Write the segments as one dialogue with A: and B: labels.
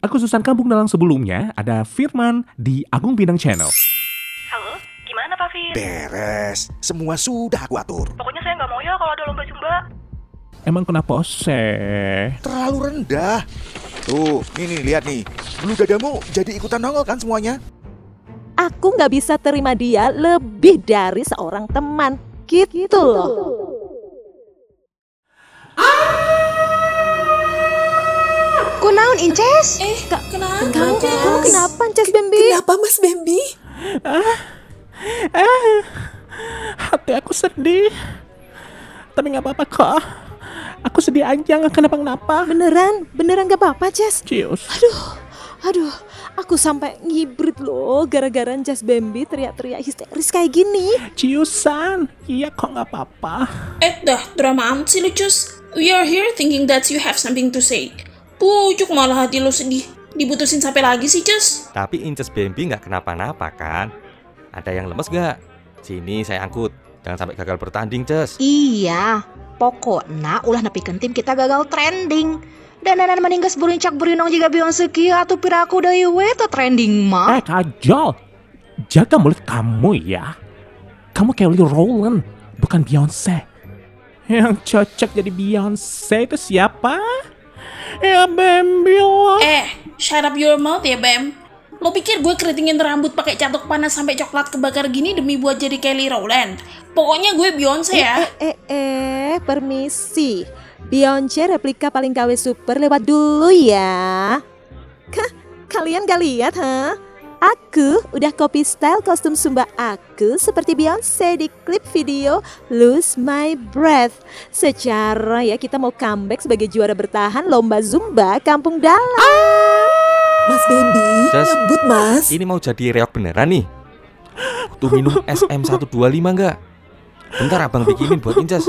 A: Aku Susan Kampung dalam sebelumnya ada Firman di Agung Bintang Channel.
B: Halo, gimana Pak Fir?
C: Beres, semua sudah aku atur.
B: Pokoknya saya nggak mau ya kalau ada lomba zumba.
A: Emang kenapa sih?
C: Terlalu rendah. Tuh, ini lihat nih. Bulu dadamu jadi ikutan nongol kan semuanya?
D: Aku nggak bisa terima dia lebih dari seorang teman. Gitu loh.
E: Kunaon Inces?
F: Eh, kenapa?
D: Kamu,
F: Jess?
D: kamu kenapa, Ces Bambi?
F: Kenapa Mas Bambi?
A: Hati aku sedih. Tapi nggak apa-apa kok. Aku sedih aja nggak kenapa-kenapa.
D: Beneran, beneran gak apa-apa, Ces.
A: Cius.
D: Aduh, aku sampai ngibrit loh gara-gara Jas Bambi teriak-teriak histeris kayak gini.
A: Ciusan. Iya kok nggak apa-apa.
F: Eh, dah drama amat sih lu, Cus. We are here thinking that you have something to say. Pucuk malah hati lu sedih. Dibutusin sampai lagi sih, Cus.
G: Tapi Inces Bambi nggak kenapa-napa kan? Ada yang lemes nggak? Sini saya angkut. Jangan sampai gagal bertanding, Ces.
E: Iya, pokoknya ulah nepikeun tim kita gagal trending. Dan danan meninggas burincak burinong jika Beyonce kia atau piraku dari we teu trending mah.
A: Eh Kajol. Jaga mulut kamu ya. Kamu Kelly Rowland, bukan Beyonce. Yang cocok jadi Beyonce itu siapa? Ya Bambi lah.
F: Eh, shut up your mouth ya, Bam. Lo pikir gue keritingin rambut pakai catok panas sampai coklat kebakar gini demi buat jadi Kelly Rowland? Pokoknya gue Beyonce ya.
D: Eh, eh, eh, permisi. Beyonce replika paling KW super lewat dulu ya. Kah, kalian gak lihat, ha? Aku udah copy style kostum Sumba aku seperti Beyonce di klip video Lose My Breath. Secara ya kita mau comeback sebagai juara bertahan lomba Zumba Kampung Dalam.
H: Mas Bambi,
G: Jas.
H: nyebut mas.
G: Ini mau jadi reok beneran nih? Tuh minum SM125 nggak? Bentar abang bikinin buat Inces.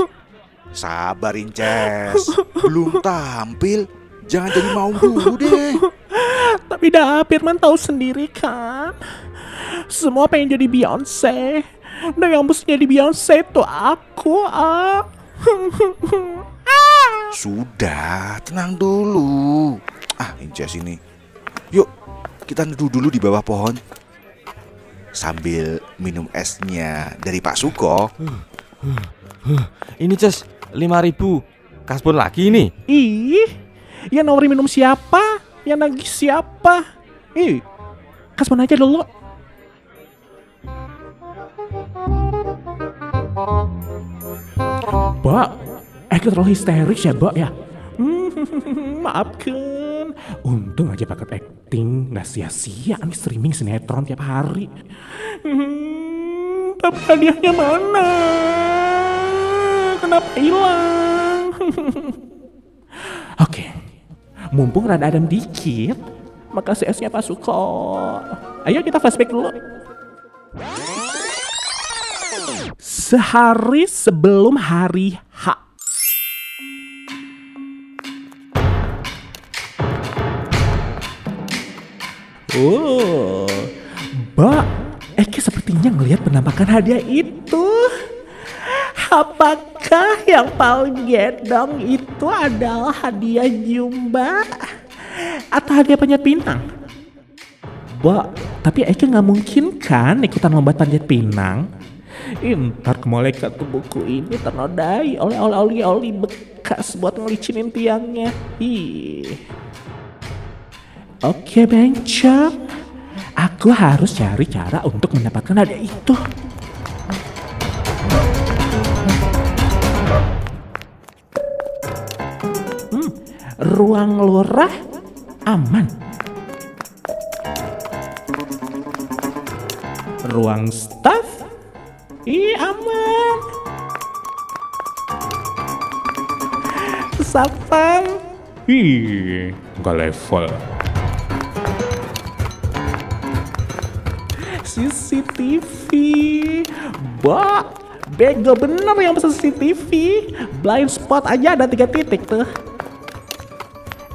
C: Sabar Inces, belum tampil. Jangan jadi mau dulu deh.
A: Tapi dah Firman tahu sendiri kan. Semua pengen jadi Beyonce. Dan yang mesti jadi Beyonce itu aku ah.
C: Sudah, tenang dulu. Ah, Inces ini. Yuk, kita neduh dulu di bawah pohon. Sambil minum esnya dari Pak Suko.
G: Ini Ces, 5000 Kaspon lagi nih.
A: Ih, yang nawarin minum siapa? Yang nagih siapa? Ih, kasman aja dulu. Mbak, eh terlalu histeris ya, Mbak ya? Hmm, maafkan. Untung aja bakat acting nggak sia-sia nih streaming sinetron tiap hari. Hmm, tapi hadiahnya mana? Kenapa hilang? Mumpung rada adem dikit, maka CS-nya Pak Suko. Ayo kita flashback dulu. Sehari sebelum hari H. Oh, Mbak, Eke sepertinya ngelihat penampakan hadiah itu. Apakah yang paling gedong itu adalah hadiah Jumba atau hadiah panjat pinang? Mbak, tapi Eke nggak mungkin kan ikutan lomba panjat pinang? Ih, ntar ke malaikat tuh buku ini ternodai oleh oleh oli oli bekas buat ngelicinin tiangnya. Ih. Oke bencong, aku harus cari cara untuk mendapatkan hadiah itu. Ruang lurah aman. Ruang staff, ih aman. Satpam, ih nggak level. CCTV Mbak Bego bener yang CCTV Blind spot aja ada tiga titik tuh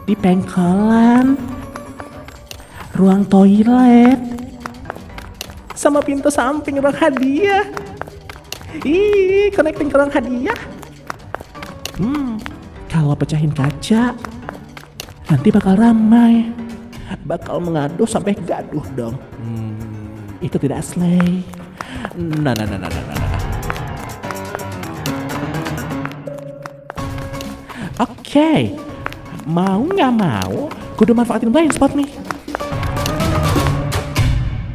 A: di pengkolan, ruang toilet, sama pintu samping ruang hadiah. Ih, connecting ke ruang hadiah. Hmm, kalau pecahin kaca, nanti bakal ramai. Bakal mengaduh sampai gaduh dong. Hmm, itu tidak asli. Nah, nah, nah, nah, nah, nah. nah. Oke, okay mau nggak mau kudu manfaatin blind spot nih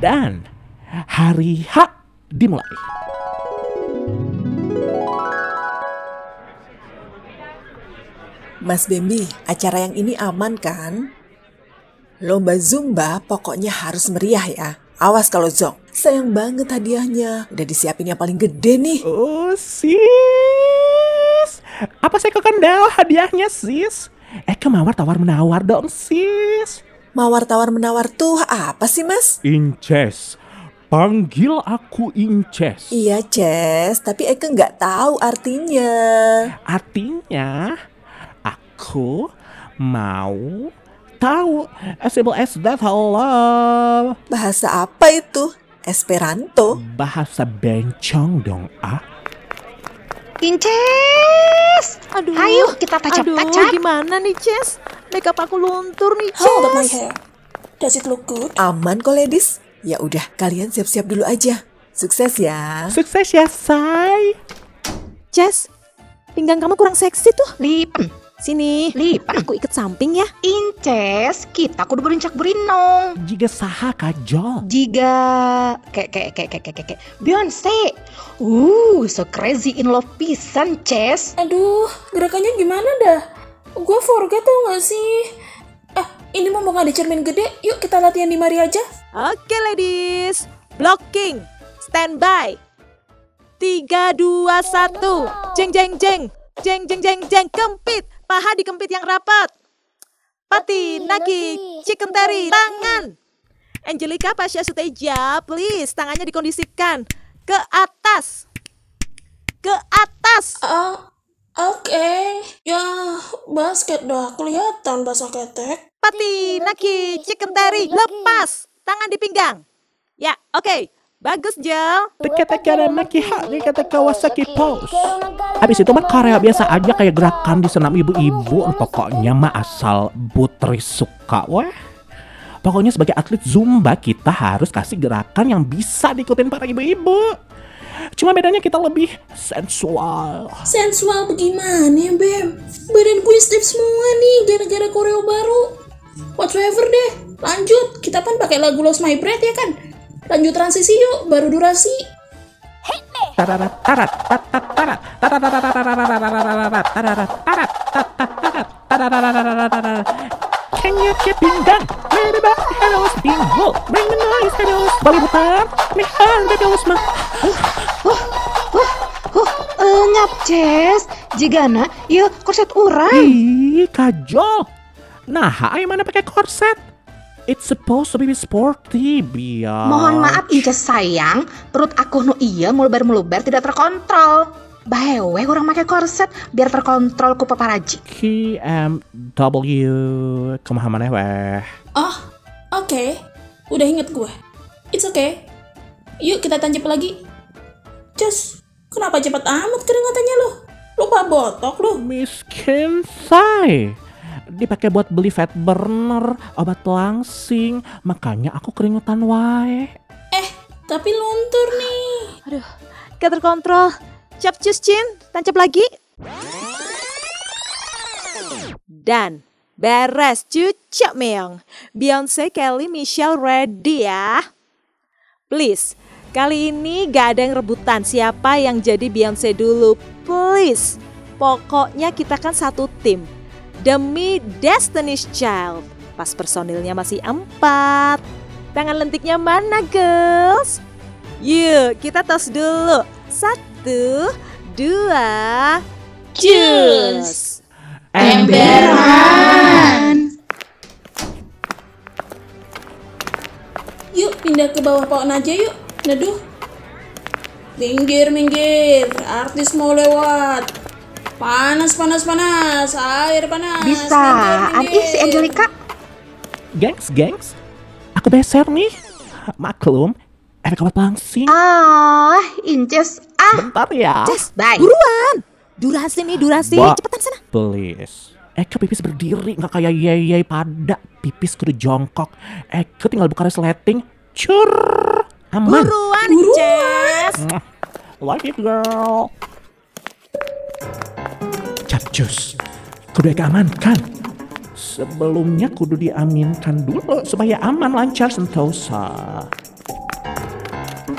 A: dan hari H dimulai
H: Mas Bambi, acara yang ini aman kan? Lomba Zumba pokoknya harus meriah ya. Awas kalau zong. Sayang banget hadiahnya. Udah disiapin yang paling gede nih.
A: Oh, sis. Apa saya kekendal hadiahnya, sis? Eh, Eka mawar tawar menawar dong sis.
H: Mawar tawar menawar tuh apa sih mas?
A: Inces. Panggil aku Inces.
H: Iya Ces, tapi Eka nggak tahu artinya.
A: Artinya aku mau tahu as simple as that hello.
H: Bahasa apa itu? Esperanto.
A: Bahasa bencong dong ah.
E: Inces!
D: Aduh,
E: ayo kita tajam
D: Aduh,
E: tajam.
D: gimana nih, Ces? Makeup aku luntur nih, Ces.
F: How about my hair? Does it look good?
H: Aman kok, ladies. Ya udah, kalian siap-siap dulu aja. Sukses ya.
A: Sukses ya, say.
D: Ces, pinggang kamu kurang seksi tuh.
E: Lip.
D: Sini.
E: Lip,
D: aku ikut samping ya.
E: Inces, kita kudu berincak berinong.
A: Jika saha kajol.
E: Jika kek, kek, kek, kek, kek, kek. Beyonce. Uh, so crazy in love pisan, Ces.
F: Aduh, gerakannya gimana dah? Gue forget tau gak sih? Eh, ini mau nggak ada cermin gede, yuk kita latihan di mari aja.
D: Oke, ladies. Blocking. Standby. 3, 2, 1. Jeng, jeng, jeng. Jeng, jeng, jeng, jeng. Kempit. Paha dikempit yang rapat. Pati, Naki, Naki, chicken terry, tangan. Angelica Pasha Suteja, please tangannya dikondisikan ke atas. Ke atas.
F: Uh, Oke, okay. ya basket dah kelihatan basah ketek.
D: Pati, Naki, chicken terry, lepas tangan di pinggang. Ya, oke. Okay. Bagus, Jal.
A: Teka-teka dan maki haknya kata Kawasaki Pose. Habis itu mah karya biasa aja kayak gerakan di senam ibu-ibu. Pokoknya mah asal putri suka. Wah, pokoknya sebagai atlet Zumba kita harus kasih gerakan yang bisa diikutin para ibu-ibu. Cuma bedanya kita lebih sensual.
F: Sensual bagaimana, Bem? Badan gue stiff semua nih gara-gara koreo baru. Whatsoever deh, lanjut. Kita kan pakai lagu Lost My Breath ya kan? Lanjut transisi yuk, baru durasi.
A: Can you get being done? Made about hellos being whole. Bring the noise, hellos. Bollywood time. Me hand
E: the hellos, ma. Eh, Ngap, Ces. Jigana, yuk, korset urai.
A: Ih, kajol. Nah, ayo mana pakai korset? It's supposed to be sporty biar
E: Mohon maaf Inces sayang, perut aku nu iya mulubar-mulubar tidak terkontrol. Bahewe kurang pakai korset biar terkontrol ku paparaji.
A: KMW Kumaha maneh weh
F: Oh, oke. Udah inget gue. It's okay. Yuk kita tancap lagi. Just, kenapa cepat amat keringatannya lo? Lupa botok lo.
A: Miskin say Dipakai buat beli fat burner Obat langsing Makanya aku keringetan wae
F: Eh, tapi luntur nih.
D: Gak terkontrol. Cap cus cin, tancap lagi. Dan beres cucok meong. Beyonce, Kelly, Michelle ready ya. Please, kali ini gak ada yang rebutan siapa yang jadi Beyonce dulu. Please, pokoknya kita kan satu tim. Demi Destiny's Child. Pas personilnya masih empat. Tangan lentiknya mana, girls? Yuk, kita tos dulu. Satu, dua, jus.
F: Emberan. Yuk pindah ke bawah pohon aja yuk. Neduh. Minggir, minggir. Artis mau lewat. Panas, panas, panas. Air panas. Minggir,
E: ih si. Angelica.
A: Gengs, gengs Aku beser nih Maklum Efek obat langsing
E: Ah, Inces. Ah,
A: Bentar ya
D: Ces,
E: bye.
D: buruan. Durasi nih, durasi.
A: Mbak.
D: Cepetan sana.
A: Please Eke pipis berdiri nggak kayak yeyey pada pipis kudu jongkok. Eke tinggal buka resleting. Cur. Aman.
D: Buruan, Ces.
A: Like it girl. Capcus. Kudu Eke amankan. Sebelumnya kudu diaminkan dulu supaya aman lancar sentosa.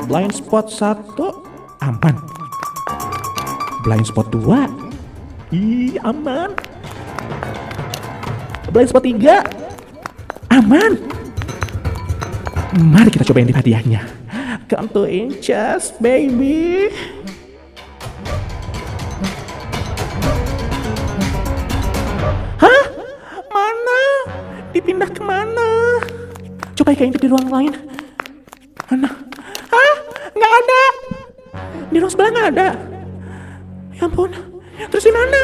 A: Blind spot satu aman. Blind spot dua, ih aman. Blind spot tiga, aman. Mari kita cobain di hadiahnya. Come to inches, baby. Coba kayak di ruang lain. Mana? Hah? Nggak ada. Di ruang sebelah nggak ada. Ya ampun. Terus di mana?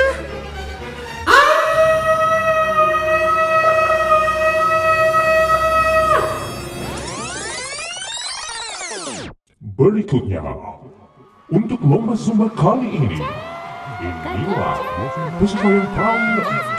I: Berikutnya, untuk lomba zumba kali ini, inilah peserta yang paling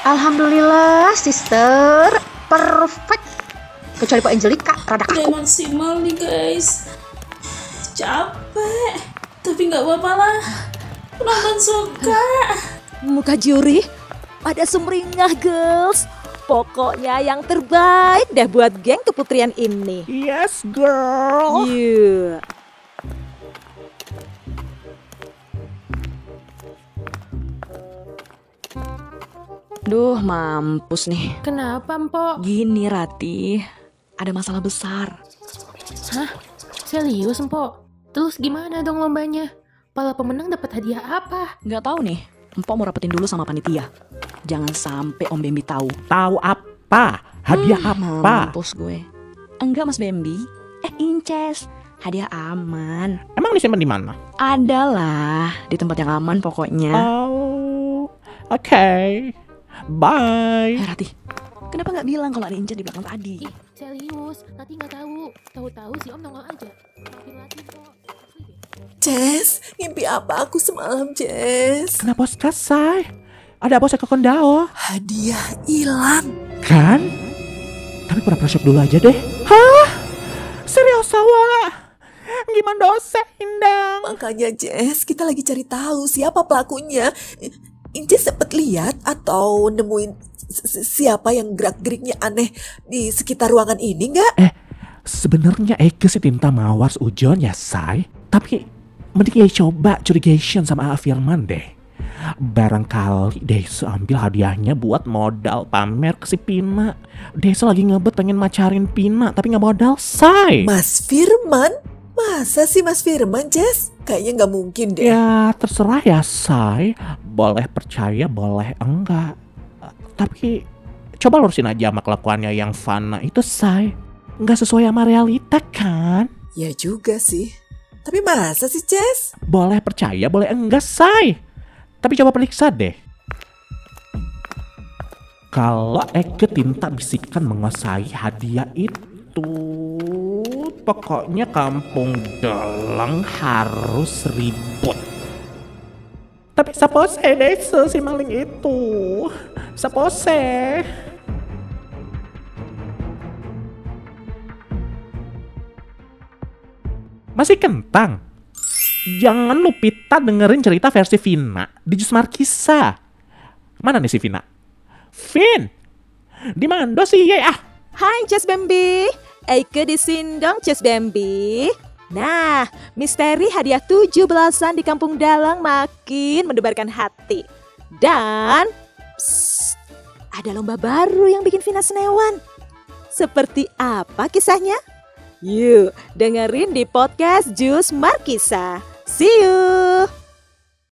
E: Alhamdulillah, sister. Perfect. Kecuali Pak Angelika, rada
F: Udah
E: kaku.
F: maksimal nih guys. Capek. Tapi nggak apa-apa lah. Penonton suka.
D: Muka juri pada sumringah, girls. Pokoknya yang terbaik deh buat geng keputrian ini.
A: Yes, girl.
D: You.
E: Duh, mampus nih.
J: Kenapa, Mpok?
E: Gini, Rati. Ada masalah besar.
J: Hah? Serius, Mpok? Terus gimana dong lombanya? Pala pemenang dapat hadiah apa?
E: Nggak tahu nih. Empok mau rapetin dulu sama panitia. Jangan sampai Om Bembi tahu.
A: Tahu apa? Hadiah
E: Hmm,
A: apa?
E: Mampus gue. Enggak, Mas Bembi. Eh, Inces. Hadiah aman.
A: Emang disimpan di mana?
E: Adalah di tempat yang aman pokoknya.
A: Oh, oke. Bye.
E: Eh, Rati. Kenapa nggak bilang kalau ada Inces di belakang tadi?
J: Ih, serius. Nanti nggak tahu. Tahu-tahu si Om nongol aja.
H: Jess, mimpi apa aku semalam, Jess?
A: Kenapa selesai? Ada apa saya ke kondao?
H: Hadiah hilang.
A: Kan? Tapi pura-pura shock dulu aja deh. Hah? Serius sawa? Gimana dosa Indang?
H: Makanya Jess, kita lagi cari tahu siapa pelakunya. Inces sempat lihat atau nemuin si- si- siapa yang gerak-geriknya aneh di sekitar ruangan ini nggak?
A: Eh, sebenarnya Eke sih tinta mawar ujon ya, say. Tapi mending ya coba curigation sama A Firman deh. Barangkali Deso ambil hadiahnya buat modal pamer ke si Pina. Deso lagi ngebet pengen macarin Pina tapi nggak modal, say.
H: Mas Firman? Masa sih Mas Firman, Jess? Kayaknya nggak mungkin deh.
A: Ya terserah ya say Boleh percaya boleh enggak. Tapi coba lurusin aja sama kelakuannya yang fana. Itu say Nggak sesuai sama realita kan?
H: Ya juga sih. Tapi masa sih, Jess?
A: Boleh percaya boleh enggak say? Tapi coba periksa deh. Kalau Eke Tinta bisikan menguasai hadiah itu Pokoknya kampung Dalang harus ribut sapose desa si maling itu Sapose Masih kentang? Jangan lu Pita dengerin cerita versi Vina di Jus Markisa. Mana nih si Vina? Vin! Di mana sih ya? Ah,
D: Hai Ces Bambi. Eike di sini dong Ces Bambi. Nah, misteri hadiah 17-an di Kampung Dalang makin mendebarkan hati. Dan psst, ada lomba baru yang bikin Vina senewan. Seperti apa kisahnya? Yuk, dengerin di podcast Jus Markisa. See you.